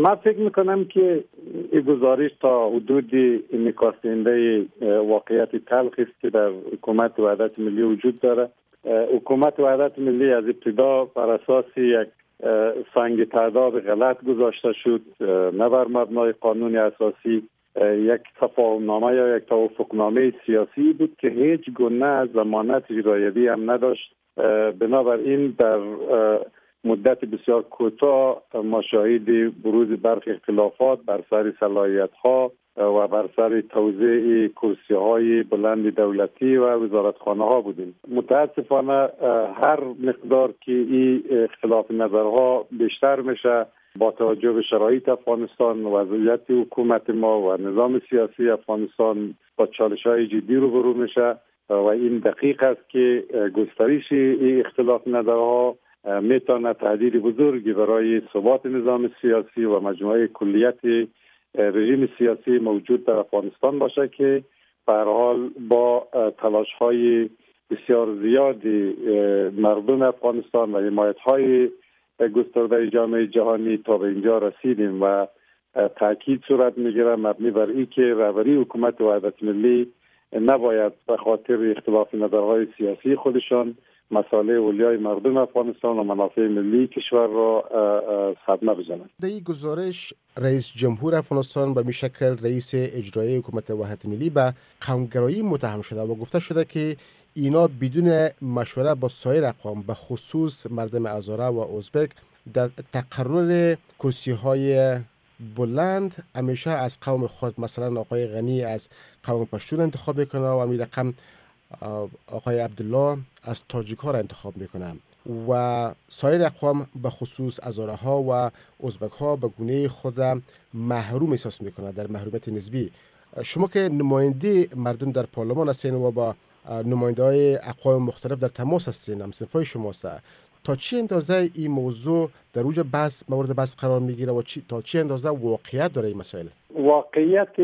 من فکر می‌کنم که این گزارش تا حدود نکاسنده واقعیت تلخ است که در حکومت وحدت ملی وجود داره. حکومت وحدت ملی از ابتدا بر اساس یک سنگ تعداد غلط گذاشته شد. نه بر مبنای قانون اساسی یک تفاهم نامه یا یک توافق نامه سیاسی بود که هیچ گونه زمانت اجرایوی هم نداشت. بنابراین در مدت بسیار کوتاه ما شاهد بروز برخی اختلافات بر سر صلاحیت ها و بر سر توزیع کرسی های بلند دولتی و وزارتخانه ها بودیم. متاسفانه هر مقدار که این اختلاف نظرها بیشتر میشه با توجه به شرایط افغانستان وضعیت حکومت ما و نظام سیاسی افغانستان با چالش های جدی رو برو میشه و این دقیق است که گسترش این اختلاف نظرها می‌تواند تهدید بزرگی برای ثبات نظام سیاسی و مجموعه کلیت رژیم سیاسی موجود در افغانستان باشه که به حال با تلاش های بسیار زیادی مردم افغانستان و حمایت های گسترده جامعه جهانی تا به اینجا رسیدیم و تاکید صورت می‌گیره مبنی بر ای که رهبری حکومت وحدت ملی نباید به خاطر اختلاف نظرهای سیاسی خودشان مسائل اولیای مردم افغانستان و منافع ملی کشور را صدمه بزنند در این گزارش رئیس جمهور افغانستان به شکل رئیس اجرایی حکومت وحدت ملی به قومگرایی متهم شده و گفته شده که اینا بدون مشوره با سایر اقوام به خصوص مردم ازاره و ازبک در تقرر کرسی های بلند همیشه از قوم خود مثلا آقای غنی از قوم پشتون انتخاب می‌کنه و امی رقم آقای عبدالله از تاجیک ها را انتخاب می‌کنه و سایر اقوام به خصوص ازاره ها و ازبک ها به گونه خود محروم احساس می‌کنه در محرومیت نسبی. شما که نماینده مردم در پارلمان هستین و با نماینده های اقوام مختلف در تماس هستین هم شما شماست. تا چی اندازه این موضوع در اوج بحث مورد بحث قرار می‌گیره و چی تا چی اندازه واقعیت داره این مسائل؟ واقعیت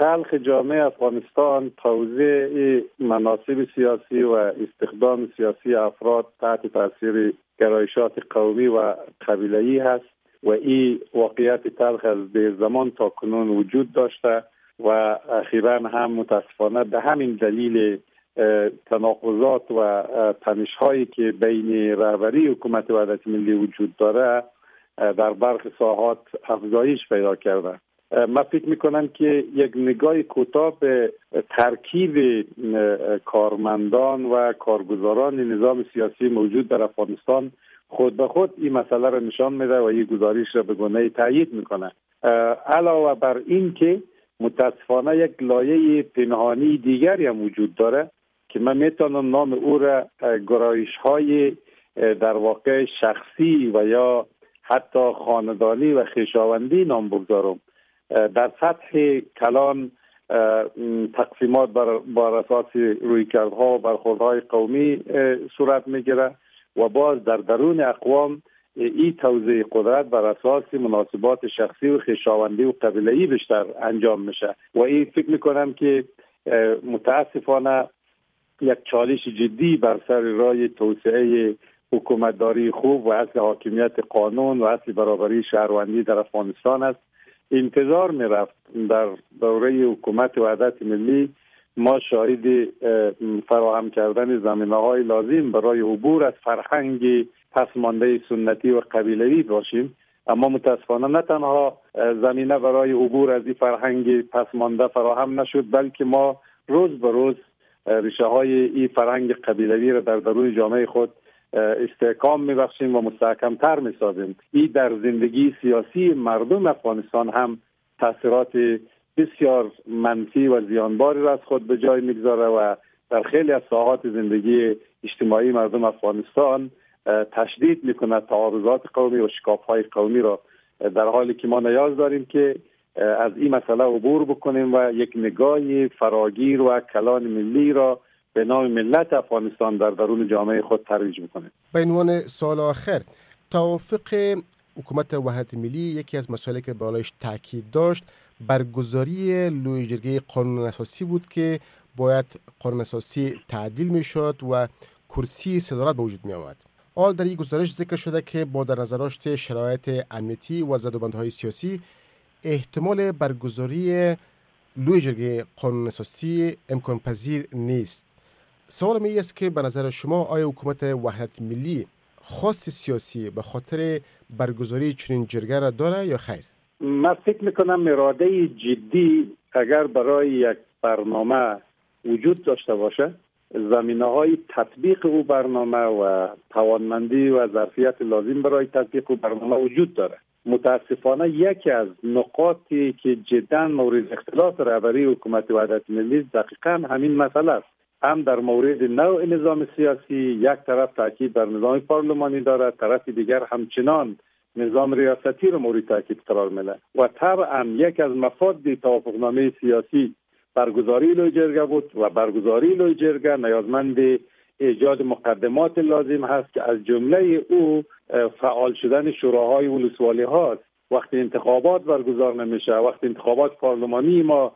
تلخ جامعه افغانستان توزیع مناسب سیاسی و استخدام سیاسی افراد تحت تاثیر گرایشات قومی و قبیله‌ای هست و این واقعیت تلخ از دیر زمان تا کنون وجود داشته و اخیرا هم متاسفانه به همین دلیل تناقضات و تنش هایی که بین رهبری حکومت وحدت ملی وجود داره در برخی ساحات افزایش پیدا کرده. من فکر می‌کنم که یک نگاه کوتاه به ترکیب کارمندان و کارگزاران نظام سیاسی موجود در افغانستان خود به خود این مسئله را نشان میده و این گزارش را به گونه تایید می‌کنه. علاوه بر این که متاسفانه یک لایه پنهانی دیگری هم وجود داره. که من می‌تونم نام او را گرایش های در واقع شخصی و یا حتی خاندانی و خیشاوندی نام بگذارم. در سطح کلان تقسیمات بر, بر اساس رویکردها و برخوردهای قومی صورت می‌گیره و باز در درون اقوام این توزیع قدرت بر اساس مناسبات شخصی و خیشاوندی و قبیله‌ای بیشتر انجام میشه. و این فکر می‌کنم که متاسفانه یک چالش جدی بر سر رای توسعه حکومتداری خوب و اصل حاکمیت قانون و اصل برابری شهروندی در افغانستان است. انتظار می رفت در دوره حکومت وحدت ملی ما شاهد فراهم کردن زمینه های لازم برای عبور از فرهنگ پسمانده سنتی و قبیلوی باشیم. اما متاسفانه نه تنها زمینه برای عبور از این فرهنگ پسمانده فراهم نشد بلکه ما روز به روز ریشه های این فرهنگ قبیلوی را در درون جامعه خود استحکام میبخشیم و مستحکم تر می‌سازیم. این در زندگی سیاسی مردم افغانستان هم تاثیرات بسیار منفی و زیانباری را از خود به جای می‌گذاره و در خیلی از ساحات زندگی اجتماعی مردم افغانستان تشدید می‌کنه تعارضات قومی و شکاف های قومی را. در حالی که ما نیاز داریم که از این مسئله عبور بکنیم و یک نگاه فراگیر و کلان ملی را به نام ملت افغانستان در درون جامعه خود ترویج بکنه به عنوان سال آخر توافق حکومت وحدت ملی یکی از مسائلی که بالایش تاکید داشت برگزاری لوی جرگه قانون اساسی بود که باید قانون اساسی تعدیل می شد و کرسی صدارت به وجود می آمد آل در این گزارش ذکر شده که با در نظر شرایط امنیتی و زدوبندهای سیاسی احتمال برگزاری لوی جرگه قانون اساسی امکان پذیر نیست سوال می است که به نظر شما آیا حکومت وحدت ملی خاص سیاسی به خاطر برگزاری چنین جرگه را داره یا خیر؟ من فکر می‌کنم اراده جدی اگر برای یک برنامه وجود داشته باشه زمینه های تطبیق او برنامه و توانمندی و ظرفیت لازم برای تطبیق او برنامه وجود داره متاسفانه یکی از نقاطی که جدا مورد اختلاف رهبری حکومت وحدت ملی دقیقا همین مسئله است. هم در مورد نوع نظام سیاسی یک طرف تاکید بر نظام پارلمانی دارد طرف دیگر همچنان نظام ریاستی رو مورد تاکید قرار میده و طبعا یک از مفاد توافقنامه سیاسی برگزاری لوی جرگه بود و برگزاری لوی جرگه نیازمند ایجاد مقدمات لازم هست که از جمله او فعال شدن شوراهای ولسوالی هاست. وقتی انتخابات برگزار نمیشه وقتی انتخابات پارلمانی ما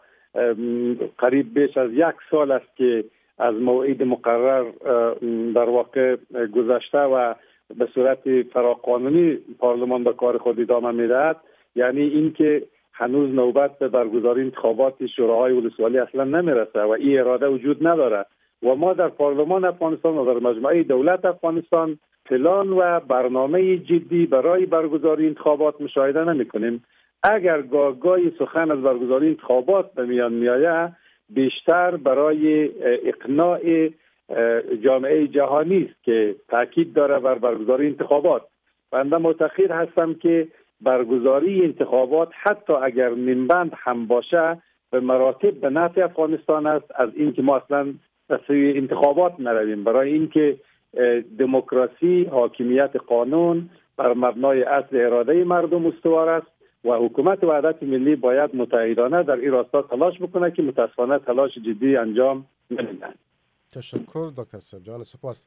قریب بیش از یک سال است که از موعد مقرر در واقع گذشته و به صورت فراقانونی پارلمان به کار خود ادامه می‌دهد. یعنی اینکه هنوز نوبت به برگزاری انتخابات شوراهای ولسوالی اصلا نمی‌رسه و این اراده وجود نداره. و ما در پارلمان افغانستان و در مجموعه دولت افغانستان پلان و برنامه جدی برای برگزاری انتخابات مشاهده نمی کنیم اگر گاهگاهی سخن از برگزاری انتخابات به میان میآید بیشتر برای اقناع جامعه جهانی است که تاکید داره بر برگزاری انتخابات. بنده معتقد هستم که برگزاری انتخابات حتی اگر منبند هم باشه به مراتب به نفع افغانستان است. از اینکه ما اصلا به انتخابات نرویم. برای اینکه دموکراسی حاکمیت قانون بر مبنای اصل اراده مردم استوار است و حکومت وحدت ملی باید متحدانه در این راستا تلاش بکنه که متاسفانه تلاش جدی انجام نمیدن تشکر دکتر سبجان سپاس.